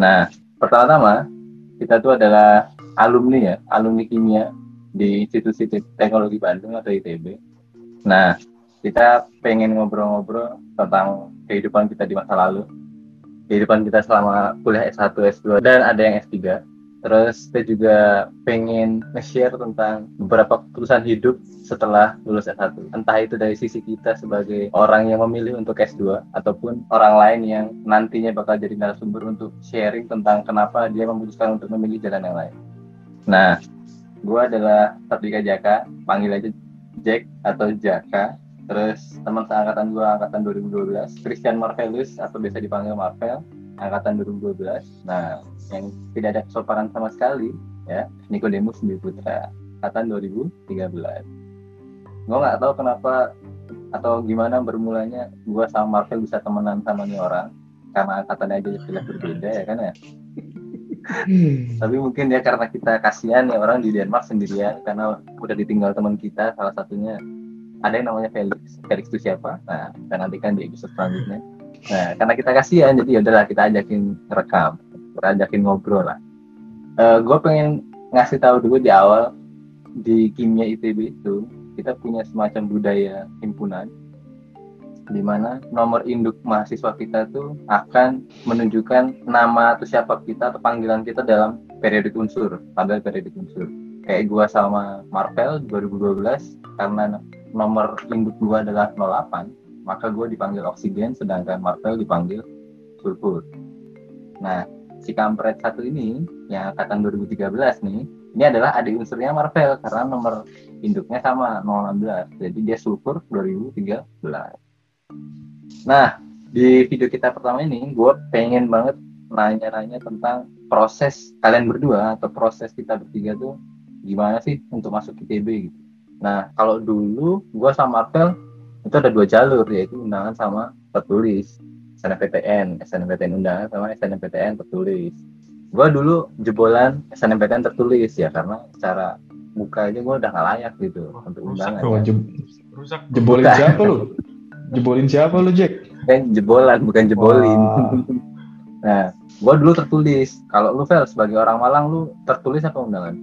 Nah, pertama-tama kita tuh adalah alumni ya, alumni kimia di Institusi Teknologi Bandung atau ITB. Nah, kita pengen ngobrol-ngobrol tentang kehidupan kita di masa lalu, kehidupan kita selama kuliah S1, S2, dan ada yang S3. Terus kita juga pengen nge-share tentang beberapa keputusan hidup setelah lulus S1. Entah itu dari sisi kita sebagai orang yang memilih untuk S2 ataupun orang lain yang nantinya bakal jadi narasumber untuk sharing tentang kenapa dia memutuskan untuk memilih jalan yang lain. Nah, gue adalah Tardika Jaka, panggil aja Jack atau Jaka. Terus teman seangkatan gue angkatan 2012, Christian Marvelus atau biasa dipanggil Marvel, angkatan 2012. Nah, yang tidak ada kesopanan sama sekali ya, Nikodemus Dwi Putra, angkatan 2013. Gue nggak tahu kenapa atau gimana bermulanya gue sama Marvel bisa temenan sama nih orang. Karena angkatannya aja jelas berbeda ya kan ya? Tapi mungkin ya karena kita kasihan ya orang di Denmark sendirian karena udah ditinggal teman kita salah satunya ada yang namanya Felix. Felix itu siapa? Nah kita nantikan di episode selanjutnya nah karena kita kasihan jadi ya udahlah kita ajakin rekam kita ajakin ngobrol lah uh, gue pengen ngasih tahu dulu di awal di kimia ITB itu kita punya semacam budaya himpunan di mana nomor induk mahasiswa kita tuh akan menunjukkan nama atau siapa kita atau panggilan kita dalam periodik unsur, tabel periodik unsur. Kayak gua sama Marvel 2012 karena nomor induk gua adalah 08, maka gua dipanggil oksigen sedangkan Marvel dipanggil sulfur. Nah, si kampret satu ini yang angkatan 2013 nih, ini adalah adik unsurnya Marvel karena nomor induknya sama 016. Jadi dia sulfur 2013. Nah, di video kita pertama ini, gue pengen banget nanya-nanya tentang proses kalian berdua atau proses kita bertiga tuh gimana sih untuk masuk ITB gitu. Nah, kalau dulu gue sama Marvel itu ada dua jalur yaitu undangan sama tertulis SNMPTN, SNMPTN undangan sama SNMPTN tertulis. Gue dulu jebolan SNMPTN tertulis ya karena secara muka aja gue udah gak layak gitu oh, untuk undangan. Rusak, ya. rusak. Jebolin siapa lu? Jebolin siapa lu Jack? Kan jebolan bukan jebolin. nah, gua dulu tertulis. Kalau lu Vel sebagai orang Malang lu tertulis apa undangan?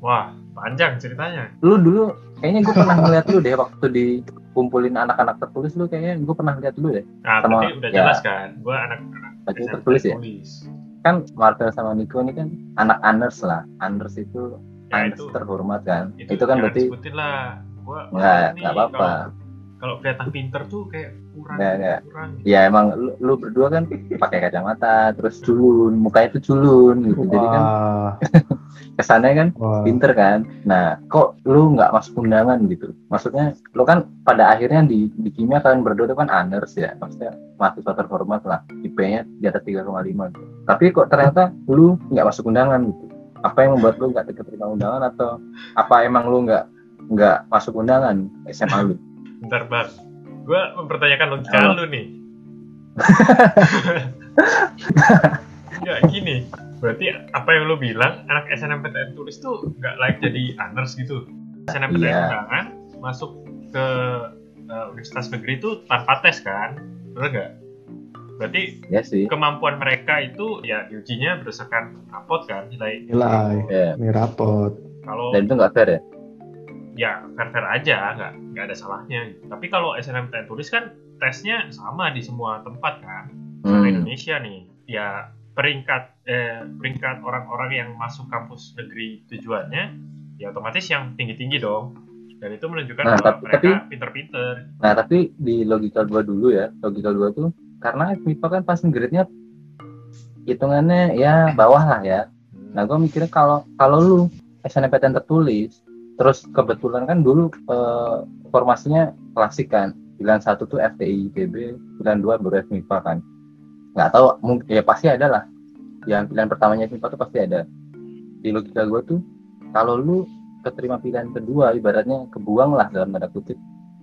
Wah, panjang ceritanya. Lu dulu kayaknya gue pernah ngeliat lu deh waktu di kumpulin anak-anak tertulis lu kayaknya gue pernah lihat dulu deh. Nah, sama, udah ya, jelas kan. Gue anak-anak tertulis ya. Kan Marvel sama Nico ini kan anak Anders lah. Anders itu ya, Anders itu, terhormat kan. Itu, itu kan berarti lah. Gua, nggak nggak apa-apa kalau kelihatan pinter tuh kayak kurang nggak, nggak. kurang ya emang lu, lu berdua kan pakai kacamata terus culun mukanya tuh culun gitu Wah. jadi kan kesannya kan Wah. pinter kan nah kok lu nggak masuk undangan gitu maksudnya lu kan pada akhirnya di di kimia kalian berdua tuh kan honors ya maksudnya mahasiswa terhormat lah IP-nya di atas 3,5 gitu. tapi kok ternyata lu nggak masuk undangan gitu apa yang membuat lu nggak diterima undangan atau apa emang lu nggak nggak masuk undangan SMA lu Bentar, Bang. Gue mempertanyakan logika oh. lu nih. Enggak, gini. Berarti apa yang lu bilang, anak SNMPTN tulis tuh nggak layak jadi honors gitu. SNMPTN yeah. undangan masuk ke uh, universitas negeri itu tanpa tes kan? Bener nggak? Berarti ya sih. kemampuan mereka itu ya diujinya berdasarkan rapot kan nilai. Nilai, yeah. nilai rapot. Kalau dan itu nggak fair ya? ya fair fair aja nggak nggak ada salahnya gitu. tapi kalau SNMPTN tulis kan tesnya sama di semua tempat kan hmm. Indonesia nih ya peringkat eh, peringkat orang-orang yang masuk kampus negeri tujuannya ya otomatis yang tinggi-tinggi dong. Dan itu menunjukkan nah, bahwa tapi, mereka pinter-pinter. nah tapi di logika gua dulu ya logika gua tuh karena MIPA kan pas grade-nya hitungannya ya bawah lah ya. Hmm. nah gua mikirnya kalau kalau lu SNMPTN tertulis terus kebetulan kan dulu uh, formasinya klasik kan. Pilihan satu tuh FTI ITB pilihan dua baru FMIPA kan nggak tahu mungkin ya pasti ada lah. Yang pilihan pertamanya FMIPA tuh pasti ada. Di logika gue tuh kalau lu keterima pilihan kedua ibaratnya kebuang lah dalam tanda kutip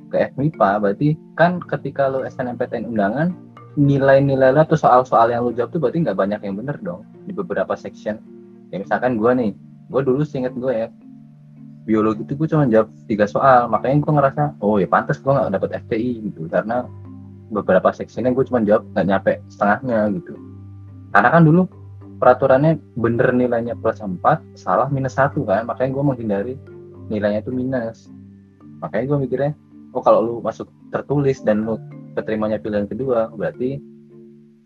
ke FMIPA berarti kan ketika lu SNMPTN undangan nilai-nilai lu atau soal-soal yang lu jawab tuh berarti nggak banyak yang bener dong di beberapa section. Ya misalkan gue nih gue dulu seinget gue ya biologi itu gue cuma jawab tiga soal makanya gue ngerasa oh ya pantas gue nggak dapet FTI gitu karena beberapa seksinya gue cuma jawab nggak nyampe setengahnya gitu. Karena kan dulu peraturannya bener nilainya plus 4 salah minus satu kan. Makanya gue menghindari nilainya itu minus. Makanya gue mikirnya oh kalau lu masuk tertulis dan lu keterimanya pilihan kedua berarti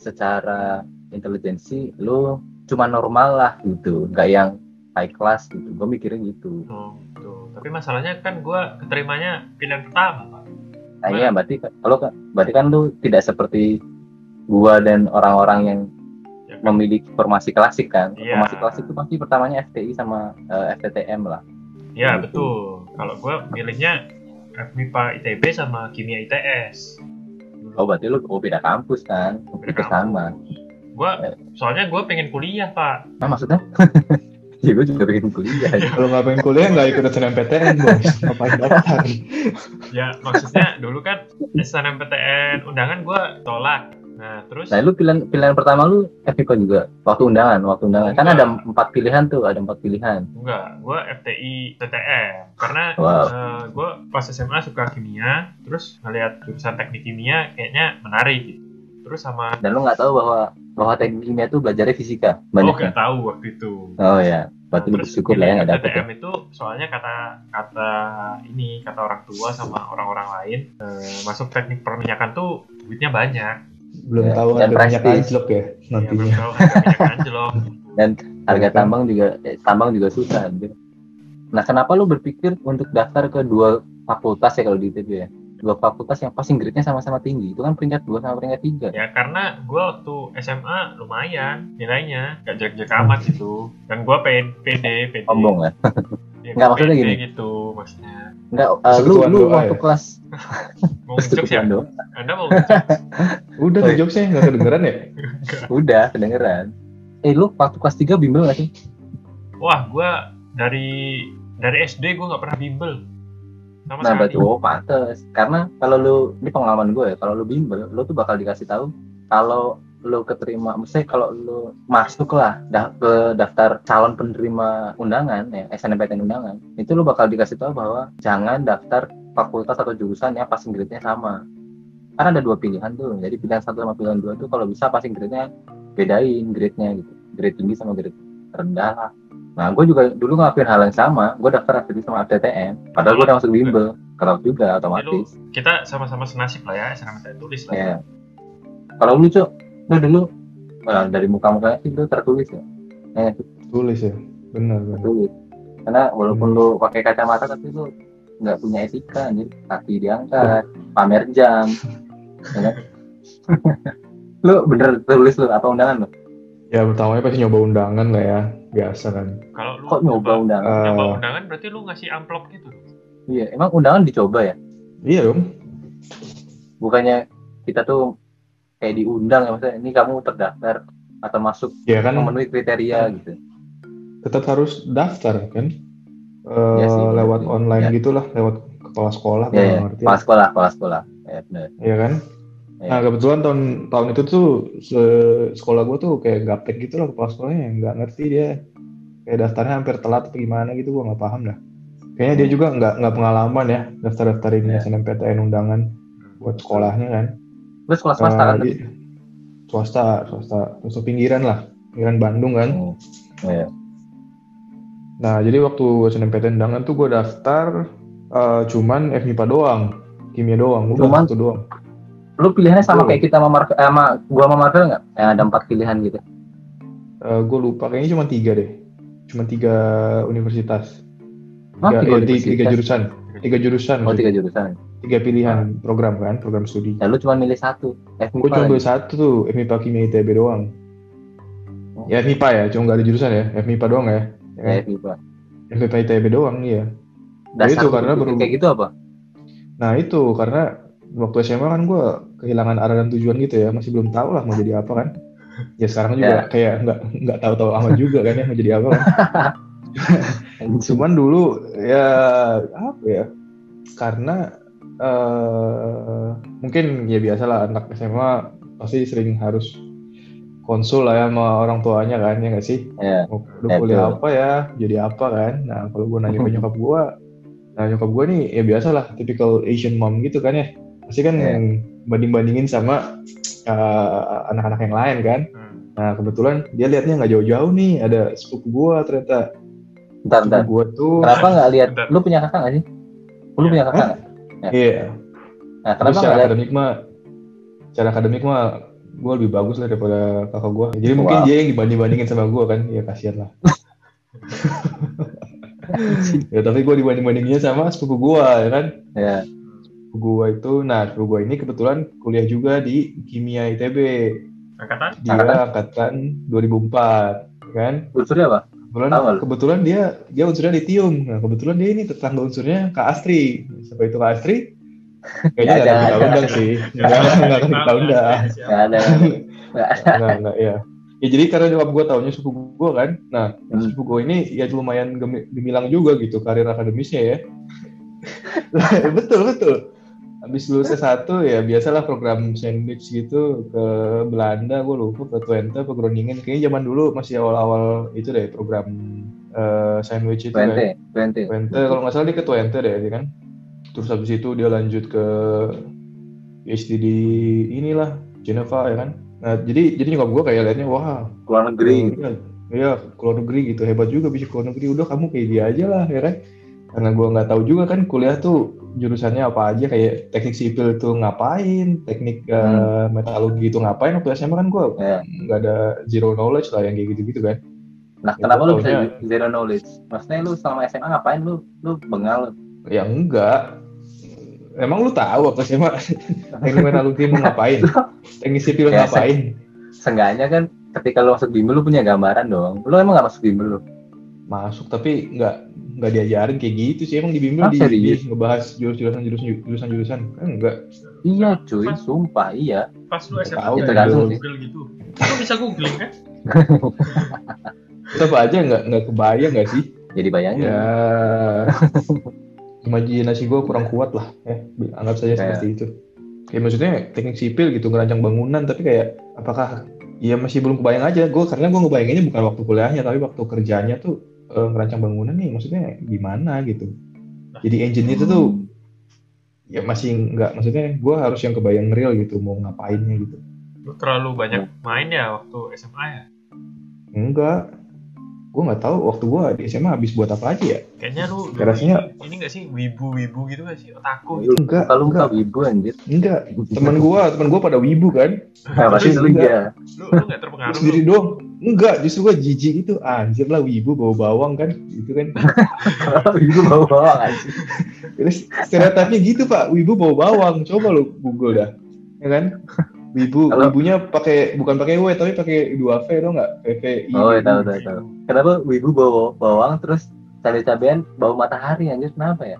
secara intelijensi lu cuma normal lah gitu. Nggak yang high class gitu. Gue mikirnya gitu. Oh, gitu. Tapi masalahnya kan gua keterimanya pilihan pertama. Nah iya berarti kan- kalau kan berarti kan lu tidak seperti gua dan orang-orang yang Ya kan? memiliki formasi klasik kan Iya. formasi klasik itu pasti pertamanya FTI sama eh, FTTM lah Ya, betul. Kalau gua milihnya FMIPA ITB sama Kimia ITS. oh berarti lu oh beda kampus kan Beda itu sama Gua soalnya gua pengen kuliah, Pak. nah maksudnya ya gue juga pengen kuliah Kalau nggak pengen kuliah nggak ikut SNMPTN bos. Ngapain daftar? Ya, maksudnya dulu kan SNMPTN undangan gua tolak. Nah, terus Nah, lu pilihan pilihan pertama lu FIPA juga waktu undangan, waktu undangan. Kan Enggak. ada empat pilihan tuh, ada empat pilihan. enggak, gua FTI TTM karena Wow. eh, gua pas SMA suka kimia, terus ngeliat jurusan teknik kimia kayaknya menarik gitu. Terus sama Dan lu nggak tahu bahwa bahwa teknik kimia tuh belajarnya fisika oh banyak. nggak tahu waktu itu. Oh ya, berarti Terus bersyukur lah ya nggak dapet ya. Itu soalnya kata kata ini kata orang tua sama orang-orang lain eh, masuk teknik perminyakan tuh duitnya banyak. Belum Ya, tahu dan ada minyak anjlok ya Ya, belum nantinya. tahu harga minyak anjlok. Harga Kan? tambang juga eh, tambang juga susah. Nah, kenapa lu berpikir untuk daftar ke dua fakultas ya kalau di ITB ya? Dua fakultas yang pasti grade-nya sama-sama tinggi. Itu kan peringkat dua sama peringkat tiga. Ya karena gue waktu SMA lumayan nilainya, gak jelek-jelek amat gitu. Dan gue pengen PD, PD. Sombong lah. Ya, Nggak, gua maksudnya gini. gitu maksudnya. Enggak, eh, lu lu doa waktu ya? kelas Mau ngejokes ya? Doa. Anda mau? Udah tuh iya. jokesnya nggak kedengeran ya? udah kedengeran. Eh, lu waktu kelas 3 bimbel gak sih? Wah, gue dari dari SD gue nggak pernah bimbel. Sama Nah, berarti oh pantes. Karena kalau lu ini pengalaman gue ya, kalau lu bimbel, lu tuh bakal dikasih tahu kalau lu keterima, misalnya kalau lu masuk lah dah, ke daftar calon penerima undangan ya SNMPTN undangan, itu lu bakal dikasih tahu bahwa jangan daftar fakultas atau jurusan yang passing grade-nya sama. Karena ada dua pilihan tuh, jadi pilihan satu sama pilihan dua tuh kalau bisa passing grade-nya bedain grade-nya gitu, grade tinggi sama grade rendah lah. Nah, gue juga dulu ngelakuin hal yang sama, gue daftar FTT sama FTTN, padahal gue udah masuk bimbel, kalau juga otomatis. Kita sama-sama senasib lah ya, SNMPTN tulis lah. Ya. Kalau lu cok, lu dulu eh, dari muka-mukanya sih lu tertulis ya, eh, Tulis ya, benar benar. tertulis. Karena walaupun lu pakai kacamata tapi lu nggak punya etika, anjir. kaki diangkat, pamer jam, ya kan? lu bener tulis lu apa undangan lu? Ya pertamanya pasti nyoba undangan lah ya, biasa kan. Kalau lu Kok nyoba undangan? Eh, nyoba undangan berarti lu ngasih amplop gitu. Iya, emang undangan dicoba ya? iya dong. Bukannya kita tuh kayak diundang ya maksudnya ini kamu terdaftar atau masuk Ya kan memenuhi kriteria gitu. tetap harus daftar kan. Eh, Iya sih, lewat sih. online Ya. gitulah, lewat kepala sekolah Ya, ya. kalau ngerti. Kepala sekolah, kepala sekolah. Ya, benar. Iya kan? Ya. Nah kebetulan tahun tahun itu tuh se- sekolah gue tuh kayak gaptek gitu lah kepala sekolahnya nggak ngerti dia kayak daftarnya hampir telat atau gimana gitu gue nggak paham dah. Kayaknya dia juga nggak nggak pengalaman ya daftar daftarin Ya. SNMPTN undangan buat sekolahnya kan. Lu sekolah swasta kan? Eh, di- swasta swasta swasta pinggiran lah pinggiran Bandung kan. Hmm. Iya. Nah jadi waktu SNMPTN undangan tuh gue daftar eh, cuman FMIPA doang, kimia doang, udah Cuman? doang. Lu pilihannya sama Betul. kayak kita sama eh, sama gua sama Marvel nggak? Yang ada empat pilihan gitu. gue Eh, lupa kayaknya cuma tiga deh cuma tiga universitas Hah, tiga, tiga eh, tiga, universitas? tiga jurusan tiga jurusan Oh tiga jurusan. tiga pilihan program kan program studi Ya lu cuma milih satu. gue cuma ambil satu tuh FMIPA kimia ITB doang Oh. ya FMIPA ya cuma nggak ada jurusan ya FMIPA doang ya Ya, ya, FMIPA. FMIPA ITB doang iya Dasar itu lu karena baru- kayak gitu apa? nah itu karena waktu SMA kan gue kehilangan arah dan tujuan gitu ya masih belum tahu lah mau jadi apa kan ya sekarang juga kayak nggak nggak tahu-tahu amat juga kan ya mau jadi apa kan Cuman dulu ya apa ya? Karena eh mungkin ya biasalah anak SMA pasti sering harus konsul lah ya sama orang tuanya kan ya nggak sih? Mau lu kuliah apa ya? Jadi apa kan? Nah kalau gue nanya ke nyokap gue, Nah nyokap gue nih ya biasa lah, typical Asian mom gitu kan ya. Pasti kan Iya. Banding-bandingin sama uh, anak-anak yang lain kan. Hmm. Nah kebetulan dia liatnya nggak jauh-jauh nih, ada sepupu gue ternyata. Bentar, bentar. Sepupu gue tuh, Kenapa nggak lihat? Lu punya kakak nggak sih? Lu punya kakak nggak? iya. Nah, Terus kenapa secara nggak lihat? akademik mah, secara akademik mah gue lebih bagus lah daripada kakak gue. Jadi mungkin Wow. dia yang dibanding-bandingin sama gue kan, ya kasihan lah. ya tapi gue dibanding-bandinginnya sama sepupu gue ya kan. Ya. Sepupu gue itu, nah sepupu gue ini kebetulan kuliah juga di kimia ITB. Angkatan? Dia Angkatan? angkatan 2004, kan? Unsurnya apa? Kebetulan, kebetulan dia dia unsurnya litium. Nah kebetulan dia ini tetangga unsurnya Kak Astri. Siapa itu Kak Astri? Kayaknya Nggak ada, kita undang sih. Nggak akan kita undang. Nggak ada. Nggak ya. Ya jadi karena nyokap gue taunya sepupu gue kan. Nah Hmm. sepupu gue ini ya lumayan gemi- gemilang juga gitu karir akademisnya ya. betul betul. Habis lulus S1 ya biasalah program sandwich gitu ke Belanda. Gue lupa ke Twente ke Groningen. Kayaknya zaman dulu masih awal-awal itu deh program eh, sandwich itu. Twente, Twente. Twente. Kalau nggak salah dia ke Twente deh dia kan? Terus habis itu dia lanjut ke PhD di inilah Geneva ya kan? Nah jadi jadi nyokap gue kayak liatnya wah Luar negeri. iya iya keluar negeri gitu. Hebat juga bisa keluar negeri. Udah kamu kayak dia aja lah ya kan? Karena gue nggak tahu juga kan kuliah tuh jurusannya apa aja kayak teknik sipil tuh ngapain teknik eh, metalurgi itu ngapain waktu SMA kan gue Ya. nggak ada zero knowledge lah yang kayak gitu-gitu kan Nah, Ya, kenapa lu bisa zero knowledge? Maksudnya lu selama SMA ngapain lu? Lu bengal. Ya enggak. Emang lu tahu apa sih mak? Teknik metalurgi mau ngapain? Teknik sipil Ya, ngapain? Seenggaknya kan ketika lu masuk bimbel lu punya gambaran dong. Lu emang nggak masuk bimbel lu? Masuk tapi nggak nggak diajarin kayak gitu sih. Emang di bimbel Ah, di, ngebahas jurusan jurusan jurusan jurusan kan enggak. Iya cuy, sumpah iya. Pas lu SMA Tahu, ya. Google gitu. Lu bisa googling kan? Tetap aja nggak nggak kebayang nggak sih? Jadi bayangin. Ya. Imajinasi gue kurang kuat lah. Eh, anggap saja Kayak- seperti itu. Ya maksudnya teknik sipil gitu ngerancang bangunan tapi kayak apakah ya masih belum kebayang aja gue karena gue ngebayanginnya bukan waktu kuliahnya tapi waktu kerjanya tuh eh, ngerancang bangunan nih maksudnya gimana gitu. Jadi engineer itu tuh ya masih nggak maksudnya gue harus yang kebayang real gitu mau ngapainnya gitu. Lu terlalu banyak main ya waktu SMA ya? enggak gue nggak tahu waktu gue di SMA habis buat apa aja ya Kayaknya lu Ya, rasanya- ini, ini gak sih wibu-wibu gitu gak sih? Otaku gitu. enggak Kalau enggak wibu anjir. enggak teman gue teman gue pada wibu kan Nah, pasti lu Enggak. iya. Lu, lu gak terpengaruh sendiri lu? doang enggak justru gue jijik itu anjir lah wibu bawa bawang kan gitu kan wibu bawa bawang anjir. terus stereotipnya gitu pak wibu bawa bawang coba lu google dah ya kan wibu. Kalau- wibunya pakai bukan pakai w tapi pakai dua v tau nggak? V i. Oh, iya, tahu tahu tahu. Kenapa wibu bawa bawang terus cabai-cabean bau matahari anjir? Kenapa ya?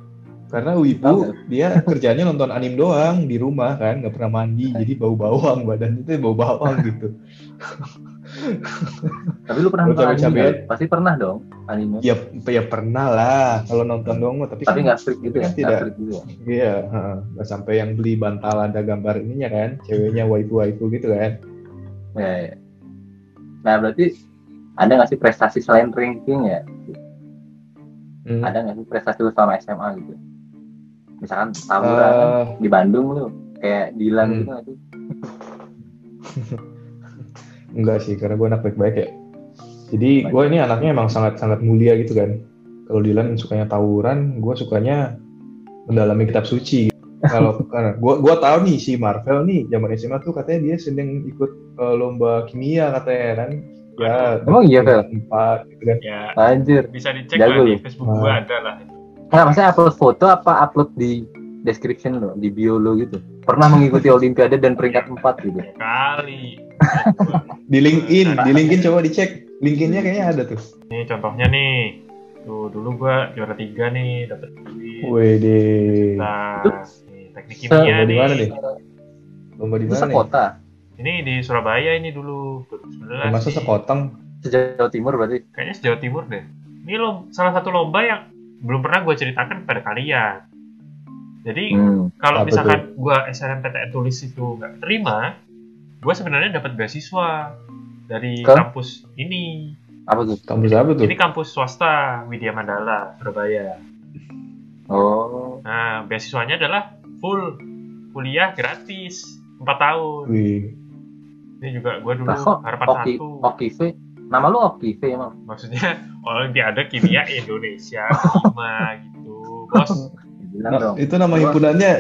karena wibu dia kerjanya nonton anim doang di rumah kan nggak pernah mandi jadi bau bawang badan itu bau bawang gitu Tapi lu pernah nonton anime? nggak? Pasti pernah dong anime. ya ya pernah lah kalau nonton doang mah, tapi Tapi kan nggak freak gitu ya? kan Nggak tidak. freak gitu ya? Iya, heeh. nggak sampai yang beli bantal ada gambar ininya kan, ceweknya waifu waifu gitu kan. Ya, ya. Nah berarti ada nggak sih prestasi selain ranking ya? Hmm. Ada nggak sih prestasi lu selama SMA gitu? Misalkan tawuran kan Eh, di Bandung lu kayak Dilan Hmm. gitu nggak sih? enggak sih, karena gue anak baik-baik ya. Jadi gue ini anaknya emang sangat-sangat mulia gitu kan. Kalau Dylan sukanya tawuran, gue sukanya mendalami kitab suci. Kalau karena gue gua tahu nih si Marvel nih zaman SMA tuh katanya dia sedang ikut eh, lomba kimia katanya kan. Ya, Emang iya, Vel? Empat gitu kan. Ya, Anjir. bisa dicek Jago lah di. Facebook gua Ah. ada lah. Nggak, maksudnya upload foto apa upload di description lo, di bio lo gitu? Pernah mengikuti Olimpiade dan peringkat 4 gitu? Kali. Di LinkedIn, di LinkedIn coba dicek. LinkedIn-nya kayaknya ada tuh. Nih contohnya nih. Tuh dulu gua juara tiga nih dapat duit. Wede. Nah, nih, teknik kimia Lomba di nih. mana nih? Lomba di mana nih? sekota, Ini di Surabaya ini dulu 2019. Masa sekoteng? sejauh timur berarti. Kayaknya sejauh timur deh. Ini lo salah satu lomba yang belum pernah gue ceritakan kepada kalian. Jadi Hmm. kalau misalkan gue SNMPTN tulis itu nggak terima, gue sebenarnya dapat beasiswa dari Ke? kampus ini. Apa tuh? Kampus apa tuh? Ini kampus swasta Widya Mandala Surabaya. Oh, Nah, beasiswanya adalah full kuliah gratis 4 tahun. Wih. Ini juga gue dulu kok harapan Oki, satu. Okive, nama lu Okive emang. Maksudnya Olimpiade Kimia Indonesia Kima gitu, bos. Bilang Nah, dong. itu nama himpunannya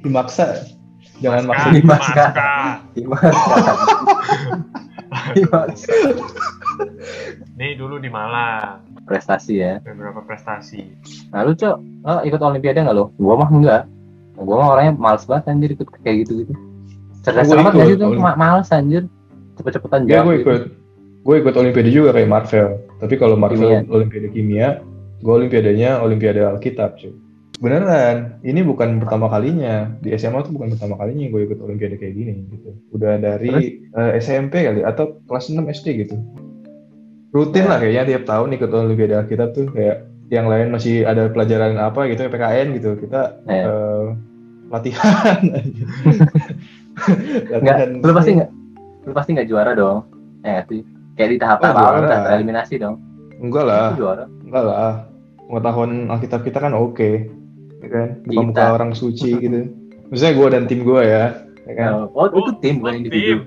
Himaksa. Jangan. Maska. Gimana? Gimana? Nih dulu di Malang, Prestasi ya. beberapa prestasi. Nah lu cok, lo ikut olimpiade nggak lo? Gua mah enggak. Gua mah orangnya males banget anjir ikut kayak gitu-gitu. Cerdas Gua amat gak sih tuh? Males anjir. Cepet-cepetan Ya jawab. gue gitu. ikut. Gue ikut olimpiade juga kayak Marvel. Tapi kalau Marvel Kimia. olimpiade kimia, gue olimpiadanya olimpiade Alkitab cuy. Beneran, ini bukan pertama kalinya di SMA tuh bukan pertama kalinya gue ikut olimpiade kayak gini gitu. Udah dari eh, SMP kali atau kelas 6 SD gitu. Rutin lah kayaknya tiap tahun ikut olimpiade Alkitab tuh kayak yang lain masih ada pelajaran apa gitu PKN gitu. Kita Ya. eh, latihan aja. Enggak, lu pasti enggak lu pasti enggak juara dong. Nggak sih? Kayak di tahap Oh, awal juara. udah tereliminasi dong. Enggak lah. Enggak lah. Pengetahuan Alkitab kita kan oke. Ya kan? Kita. orang suci gitu. Maksudnya gue dan tim gue ya. Ya kan? Oh, itu tim bukan oh, individu. tim.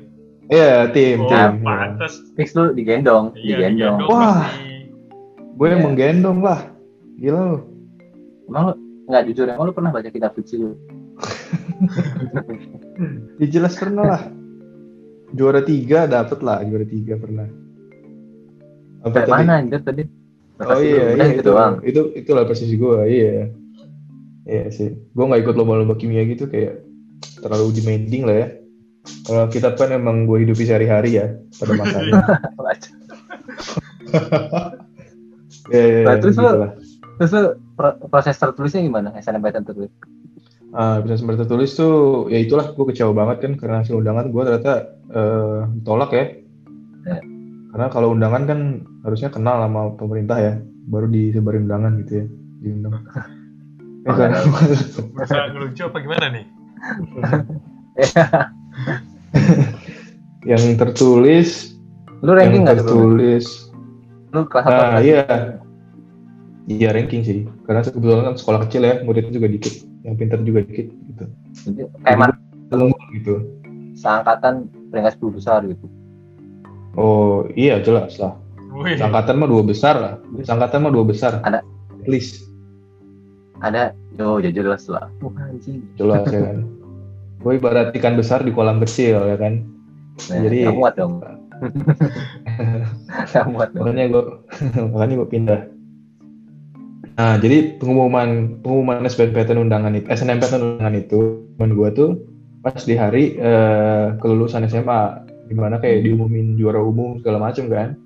Iya, tim, Oh, tim. pantes. Fix lu digendong, Iya, digendong. digendong Wah. Gue yang Iya. menggendong lah. Gila lu. Emang lu enggak jujur emang lu pernah baca kitab suci lu? Ya jelas pernah lah. Juara tiga dapet lah, juara tiga pernah. Apa Kayak tadi? mana anjir tadi? Oh iya, iya gitu itu, doang. itu itulah posisi gue, iya. Iya sih, gue nggak ikut lomba-lomba kimia gitu kayak terlalu demanding lah ya. Kalau kita kan emang gue hidupi sehari-hari ya pada masanya. Ya, ya, Nah, ya, terus gitu lah. Terus pro- proses tertulisnya gimana? SNMPTN tertulis. Ah, bisa sempat tertulis tuh, ya itulah gue kecewa banget kan karena hasil undangan gue ternyata eh, ditolak ya. Ya. Karena kalau undangan kan harusnya kenal sama pemerintah ya, baru disebarin undangan gitu ya, diundang. Karena Bisa ngelucu apa gimana nih? yang tertulis, Lu yang ranking nggak tertulis, Lu kelas apa? Ah, kelas iya. iya ranking sih. Karena kebetulan kan sekolah kecil ya, muridnya juga dikit, yang pintar juga dikit gitu. Jadi Kayak mana? Gitu. Seangkatan peringkat 10 besar gitu. Oh iya jelas lah. Wih, Angkatan mah dua besar lah. Angkatan mah dua besar. Ada. At least Ada, yo ya jelas lah. Anjing. jelas ya kan. Gue ibarat ikan besar di kolam kecil ya kan. Nah, Jadi- muat dong. Nggak muat dong. Makanya gue makanya gue pindah. Nah jadi pengumuman pengumuman SBMPTN undangan itu SNMPTN undangan itu teman gue tuh pas di hari eh, kelulusan SMA di mana kayak diumumin juara umum segala macam kan.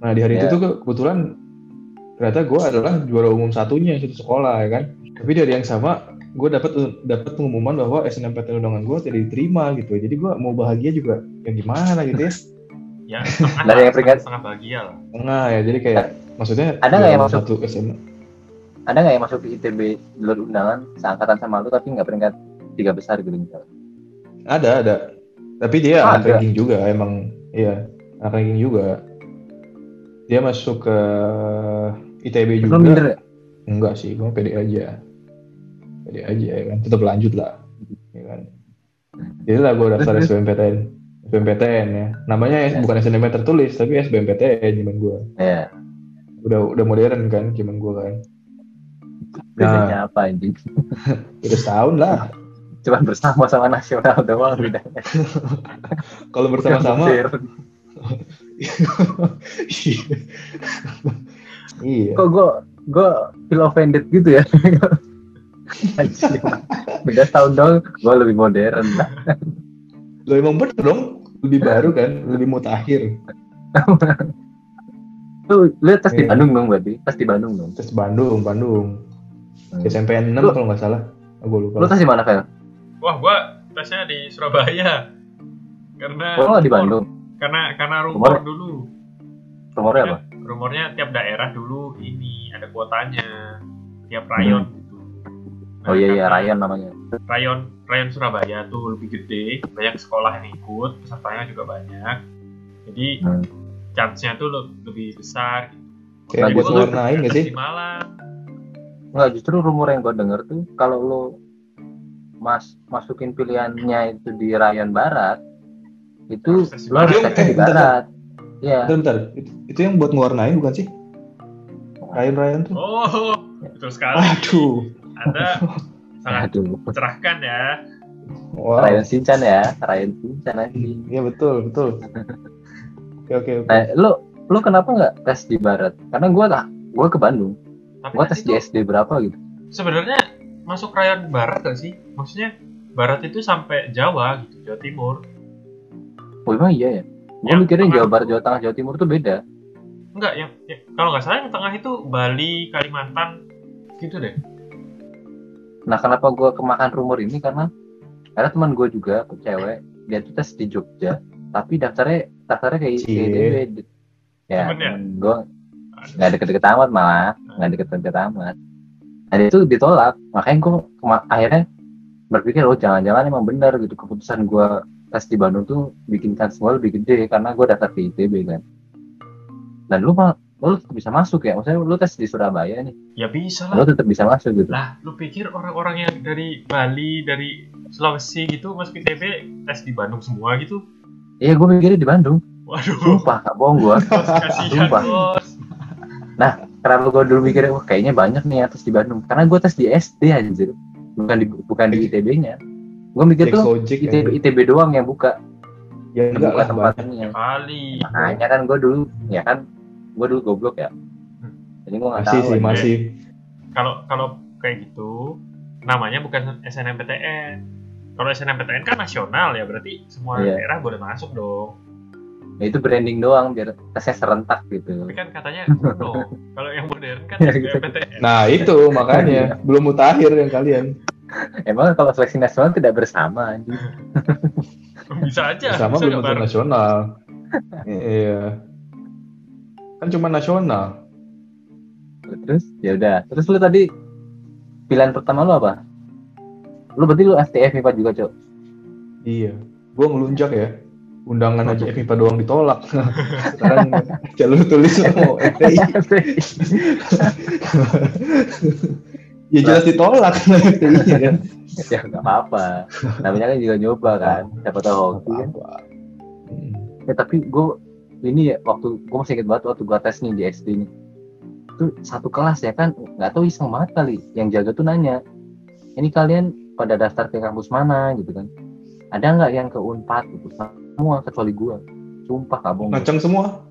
Nah di hari Ya. itu tuh kebetulan ternyata gue adalah juara umum satunya satu sekolah ya kan. Tapi dari yang sama gue dapat dapat pengumuman bahwa SNMPTN undangan gue tidak diterima gitu. Jadi gue mau bahagia juga ya gimana gitu ya. ya setengah Dari yang peringkat- setengah bahagia lah. Nah ya jadi kayak maksudnya Ada nggak yang masuk? satu SMA? Ada nggak yang masuk ke ITB jalur undangan seangkatan sama lu tapi nggak peringkat tiga besar gitu misalnya? Ada ada. Tapi dia Oh, anak ranking juga emang iya anak ranking juga. Dia masuk ke ITB juga. minder ya? Enggak sih, gue pede aja. Pede aja ya kan, tetap lanjut lah. Ya kan. Jadi lah gue daftar. SBMPTN. SBMPTN ya. Namanya Ya. bukan SNM tertulis, tapi SBMPTN zaman gue. Ya. Udah udah modern kan zaman gue kan. Bedanya apa anjing? Udah setahun lah. Cuman bersama sama nasional doang bedanya. Kalau bersama-sama. iya. Kok gue gue feel offended gitu ya? Beda setahun dong, gue lebih modern. Lo emang bener dong, lebih baru kan, lebih mutakhir. Lu lu tes di Iya. Bandung dong berarti? Tes di Bandung dong. Terus Bandung, Bandung. Hmm. SMP 6 Lu- kalau nggak salah. Gue lupa. Lu tes di mana, Fel? Wah, gua tesnya di Surabaya. Karena Oh, di. Bandung. Karena karena rumor Rumor? dulu. Rumornya apa? Rumornya tiap daerah dulu ini ada kuotanya. Tiap rayon gitu. Oh iya iya, Ryan namanya. Rayon rayon Surabaya tuh lebih gede, banyak sekolah yang ikut, pesertanya juga banyak. Jadi Hmm. chance-nya tuh le- lebih besar gitu. Kayak Nah, buat gua- warnain nggak sih? Di Malang. nggak justru rumor yang gue denger tuh kalau lo mas masukin pilihannya itu di rayon barat itu lo harus barat. di Eh, bentar, barat ya Bentar, bentar. Itu, itu yang buat ngewarnain bukan sih? Ryan-Ryan tuh. Oh, betul sekali. Aduh. Anda sangat aduh cerahkan ya. Wow. Ryan Sinchan ya Ryan Sinchan lagi Iya betul, betul. Oke, oke, oke. nah lo lo kenapa nggak tes di barat karena gue lah gue ke Bandung Tapi gue kan tes di SD berapa gitu sebenarnya masuk rayon barat gak sih? Maksudnya barat itu sampai Jawa gitu, Jawa Timur. oh emang iya ya gue mikirnya tengah Jawa Barat Jawa Tengah Jawa Timur tuh beda Enggak, yang, yang- kalau nggak salah yang tengah itu Bali, Kalimantan, gitu deh. Nah, kenapa gue kemakan rumor ini karena karena teman gue juga cewek dia tuh tes di Jogja, tapi daftarnya daftarnya kayak Cie. ITB. Ya, Temennya? gue nggak deket-deket amat malah, nggak deket-deket amat. Nah, dia tuh ditolak, makanya gue akhirnya berpikir oh jangan-jangan emang benar gitu keputusan gue tes di Bandung tuh bikin kans gue lebih gede karena gue daftar ke ITB kan. Dan lu mah lu tetap bisa masuk ya, maksudnya lu tes di Surabaya nih, Ya bisa lu lah. tetap bisa masuk gitu. Lah, lu pikir orang-orang yang dari Bali, dari Sulawesi gitu masuk ITB tes di Bandung semua gitu? Iya, gue mikirnya di Bandung. Waduh, Sumpah, gak bohong gue. Sumpah. bos. Kenapa gue dulu mikirnya, wah kayaknya banyak nih yang tes di Bandung. Karena gue tes di SD anjir. Bukan di bukan di ITB-nya. Gue mikir tuh ojek ITB, ITB doang yang buka. Ya Yang enggak buka tempatnya. Bali. Makanya kan gue dulu, ya kan, gue dulu goblok ya. Jadi gue gak Masih tahu. sih, aja. masih. Kalau kalau kayak gitu namanya bukan SNMPTN. Kalau SNMPTN kan nasional ya, berarti semua Iya. daerah boleh masuk dong. Ya, itu branding doang biar tesnya serentak gitu. Tapi kan katanya. Kalau yang modern kan Ya, gitu. SBMPTN. Nah itu makanya belum mutakhir yang kalian. Emang kalau seleksi nasional tidak bersama anjir. Bisa aja. Sama bisa belum tentu nasional. Iya. Kan cuma nasional. Terus ya udah. Terus lu tadi pilihan pertama lu apa? Lu berarti lu FTF IPA juga, Cok. Iya. Gua ngelunjak ya. Undangan aja FIPA doang ditolak. Sekarang jalur tulis mau FTI. Ya jelas ditolak kan. ya nggak apa-apa. Namanya kan juga nyoba kan. Siapa tahu hoki kan. Ya tapi gue ini ya waktu gue masih inget banget waktu gue tes nih di SD nih. Itu satu kelas ya kan nggak tahu iseng banget kali. Yang jaga tuh nanya, ini kalian pada daftar ke kampus mana gitu kan? Ada nggak yang ke Unpad gitu? Semua kecuali gue. Sumpah kabung. Ngaceng semua.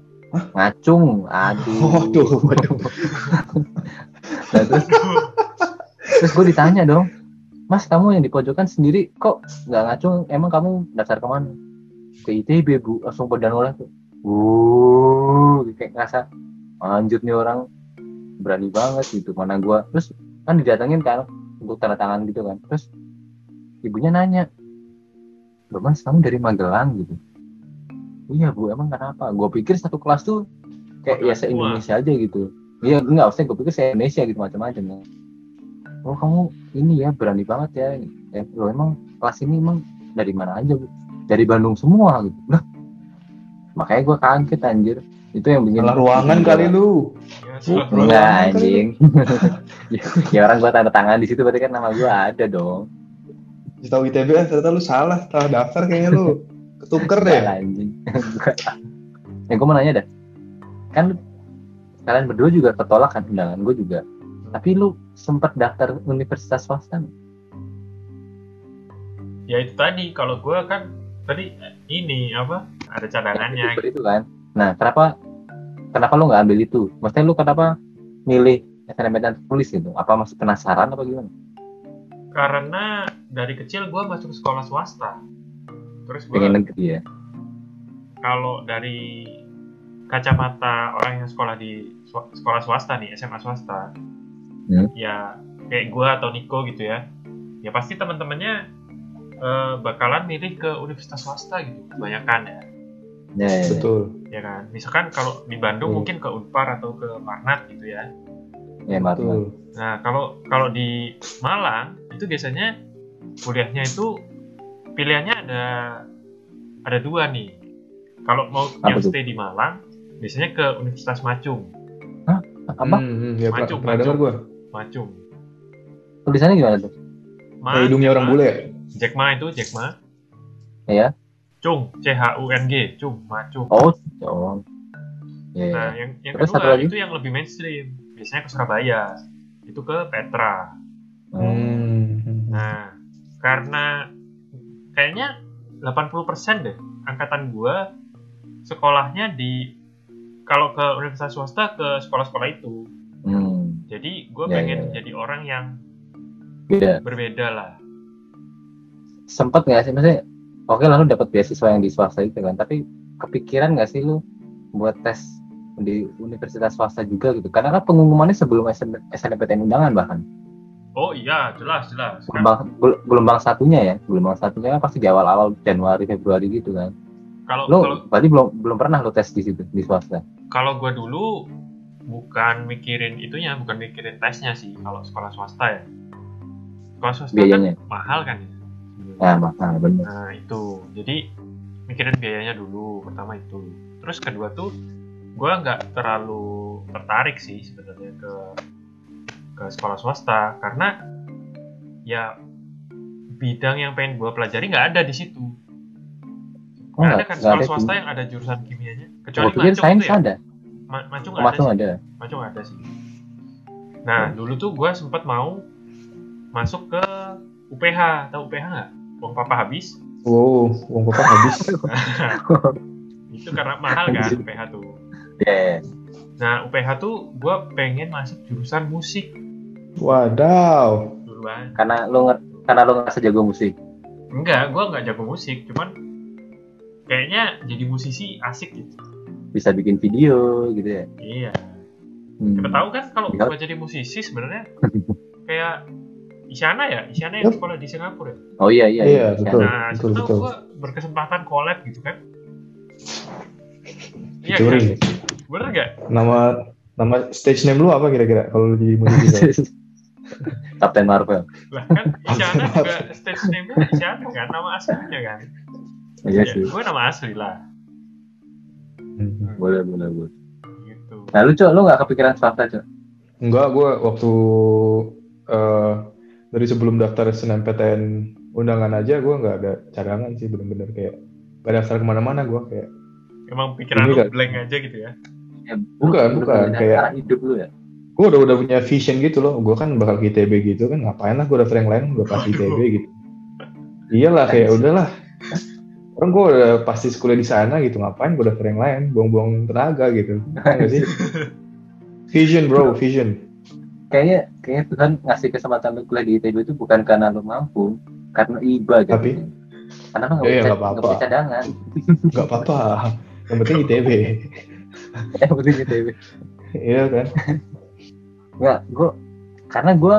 Ngacung. Aduh. Waduh, waduh. Nah, terus terus gue ditanya dong, Mas kamu yang di pojokan sendiri kok nggak ngacung? Emang kamu daftar ke mana? Ke ITB bu, langsung pada nolak tuh. Wuh, kayak ngerasa anjir nih orang berani banget gitu. Mana gua terus kan didatengin kan untuk tanda tangan gitu kan. Terus ibunya nanya, Loh mas kamu dari Magelang gitu? Iya bu, emang kenapa? Gue pikir satu kelas tuh kayak ya se Indonesia aja gitu. Iya enggak, maksudnya gue pikir se Indonesia gitu macam-macam. ya. Oh kamu ini ya berani banget ya. Eh, lo emang kelas ini emang dari mana aja bu? Dari Bandung semua gitu. Nah, makanya gue kaget anjir. Itu yang bikin Salah ruangan kali lu. Ya. Enggak ruangan kali anjing. ya, ya orang gua tanda tangan di situ berarti kan nama gua ada dong. Tahu ITB kan ternyata lu salah, salah daftar kayaknya lu. Ketuker deh. Anjing. ya gua mau nanya dah. Kan kalian berdua juga ketolak kan undangan gua juga. Tapi lu sempat daftar universitas swasta? Ya itu tadi kalau gue kan tadi eh, ini apa ada cadangannya. Seperti itu kan. Nah, kenapa kenapa lu nggak ambil itu? Maksudnya lu kenapa milih SNMPTN tulis gitu? Apa masih penasaran apa gimana? Karena dari kecil gue masuk sekolah swasta. Terus gue Pengen negeri ya. kalau dari kacamata orang yang sekolah di sekolah swasta nih SMA swasta Hmm. ya kayak gua atau Niko gitu ya ya pasti teman-temannya eh, bakalan milih ke universitas swasta gitu kebanyakan ya Ya, ya, ya. Betul. ya kan misalkan kalau di Bandung Hmm. mungkin ke Unpar atau ke Marnat gitu ya Ya. Betul. nah kalau kalau di Malang itu biasanya kuliahnya itu pilihannya ada ada dua nih kalau mau Apa yang tuh? stay di Malang biasanya ke Universitas Macung Apa? Hmm, hmm, ya, Macung, macung. gua. Macung tulisannya gimana tuh Ma, Kayak hidungnya Jack orang Ma. bule ya? Jack Ma itu Jack Ma. ya Cung, C H U N G, Cung, Ma Cung. oh oh ya ya. Nah, yang yang Terus kedua itu yang lebih mainstream. Biasanya ke Surabaya. Itu ke Petra. Hmm. Nah, karena kayaknya 80% deh angkatan gua sekolahnya di kalau ke universitas swasta ke sekolah-sekolah itu. Jadi gue Ya, pengen ya, ya. jadi orang yang beda. berbeda lah. sempet nggak sih? Maksudnya oke lalu dapat beasiswa yang di swasta itu kan tapi kepikiran nggak sih lu buat tes di universitas swasta juga gitu? Karena kan pengumumannya sebelum SN SNMPTN undangan bahkan. Oh iya, jelas jelas. Gelombang gel- gelombang satunya ya? Gelombang satunya kan pasti di awal-awal Januari Februari gitu kan. Kalau lu kalau berarti belum belum pernah lu tes di situ di swasta? Kalau gue dulu bukan mikirin itunya, bukan mikirin tesnya sih kalau sekolah swasta ya. Sekolah swasta biayanya kan mahal kan ya. ya mahal bener Nah itu, jadi mikirin biayanya dulu pertama itu. Terus kedua tuh, gue nggak terlalu tertarik sih sebenarnya ke ke sekolah swasta karena ya bidang yang pengen gue pelajari nggak ada di situ. Oh, Nggak ada nggak- kan sekolah ada swasta yang ada jurusan kimianya, kecuali sains itu ya. ada Ma- Macung ada Macung sih. ada Macung ada sih. Nah, dulu tuh gue sempat mau masuk ke UPH. Tahu UPH nggak? Uang papa habis. Wow, uang papa habis. itu karena mahal kan UPH tuh. ya Nah, UPH tuh gue pengen masuk jurusan musik Wadaw. duluan. karena lu nge- karena lu ngerasa jago musik Enggak, gue nggak jago musik, cuman kayaknya jadi musisi asik gitu. Bisa bikin video gitu ya Iya. Hmm. Siapa tahu kan kalau Iya. gue jadi musisi sebenarnya kayak Isyana ya, Isyana yang sekolah di Singapura. ya? oh iya iya, Iya, betul. Nah, betul, betul. gue berkesempatan collab gitu kan? Iya kan? Bener gak? Nama nama stage name lu apa kira-kira kalau lu jadi musisi? Kapten Marvel Lah kan Isyana juga stage name-nya Isyana kan, nama aslinya kan? iya Ya, sih gue nama asli lah. Hmm. boleh boleh boleh. Gitu. nah lu cok lu nggak kepikiran swasta cok? Enggak, gue waktu eh dari sebelum daftar SNMPTN undangan aja gue nggak ada cadangan sih bener-bener kayak gak daftar ke mana-mana gue kayak. Emang pikiran lu kan- blank aja gitu ya? Ya, Bukan, bukan, kayak- hidup lu ya? gue udah udah punya vision gitu loh. Gue kan bakal ke ITB gitu kan ngapain lah gue daftar yang lain gue pasti ITB gitu. Iyalah kayak udahlah orang gue udah pasti sekolah di sana gitu ngapain gue daftar yang lain? Buang-buang tenaga gitu. Nggak sih. Vision bro vision. Kayaknya kayaknya Tuhan ngasih kesempatan lu kuliah di ITB itu bukan karena lu mampu karena iba gitu. Tapi? karena lu nggak Iya, bisa nggak punya cadangan. Nggak apa-apa. Yang penting ITB yang penting ITB iya kan? Nggak gue karena gue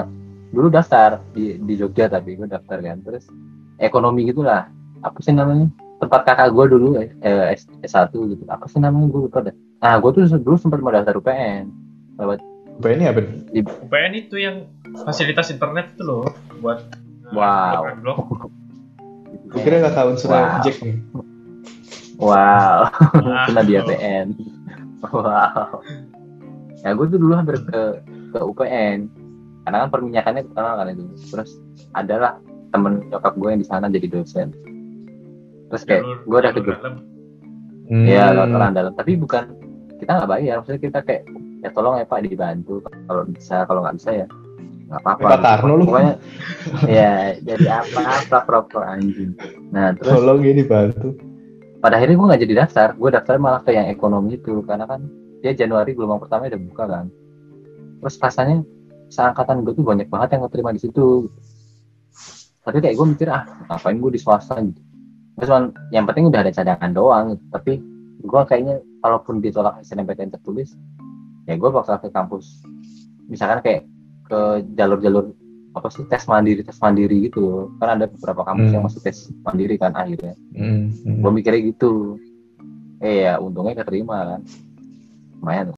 dulu daftar di di Jogja tapi gue daftar kan. Terus ekonomi gitulah. Apa sih namanya tempat kakak gue dulu eh, S, S1 gitu. Apa sih namanya? Gue lupa deh. Nah gue tuh dulu sempat mau daftar UPN lewat apa ini apa UPN itu yang fasilitas internet itu loh buat uh, Wow. blog. Gue kira nggak tahu unsur Wow. Jack nih. Wow. Ah, kena di APN wow. Ya gue tuh dulu hampir ke ke UPN karena kan perminyakannya terkenal kan itu terus adalah temen nyokap gue yang di sana jadi dosen terus kayak gue udah ke dalam. Hmm. Iya, lewat orang dalam. Tapi bukan kita nggak bayar. Maksudnya kita kayak ya tolong ya Pak dibantu kalau bisa, kalau nggak bisa ya nggak apa-apa. Pak Tarno lu. Pokoknya ya jadi apa-apa proper anjing. Nah terus tolong ini bantu pada akhirnya gue nggak jadi daftar. Gue daftar malah ke yang ekonomi itu karena kan dia Januari gelombang pertama udah buka kan. Terus rasanya seangkatan gue tuh banyak banget yang keterima di situ. Tapi kayak gue mikir ah ngapain gue di swasta gitu. Terus cuman yang penting udah ada cadangan doang. gitu. Tapi gue kayaknya kalaupun ditolak SNMPTN tertulis, ya gue bakal ke kampus. Misalkan kayak ke jalur-jalur apa sih tes mandiri tes mandiri gitu kan ada beberapa kampus Hmm. yang masih tes mandiri kan akhirnya Hmm, hmm. gue mikirnya gitu eh ya untungnya keterima kan lumayan